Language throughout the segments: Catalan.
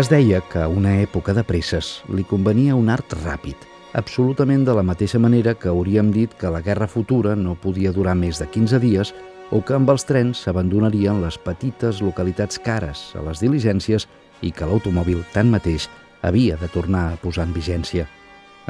Es deia que a una època de presses li convenia un art ràpid, absolutament de la mateixa manera que hauríem dit que la guerra futura no podia durar més de 15 dies o que amb els trens s'abandonarien les petites localitats cares a les diligències i que l'automòbil, tanmateix, havia de tornar a posar en vigència.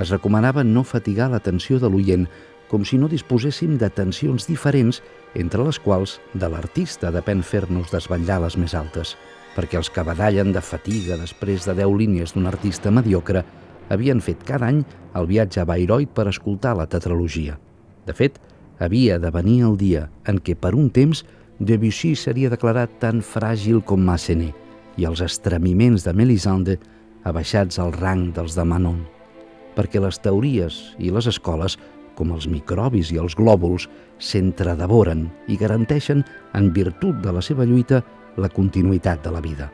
Es recomanava no fatigar l'atenció de l'oient, com si no disposéssim d'atencions diferents, entre les quals de l'artista depèn fer-nos desvetllar les més altes, perquè els que badallen de fatiga després de 10 línies d'un artista mediocre havien fet cada any el viatge a Bayreuth per escoltar la tetralogia. De fet, havia de venir el dia en què per un temps Debussy seria declarat tan fràgil com Massenet i els estremiments de Melisande abaixats al rang dels de Manon, perquè les teories i les escoles, com els microbis i els glòbuls, s'entredevoren i garanteixen, en virtut de la seva lluita, la continuïtat de la vida.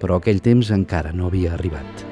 Però aquell temps encara no havia arribat.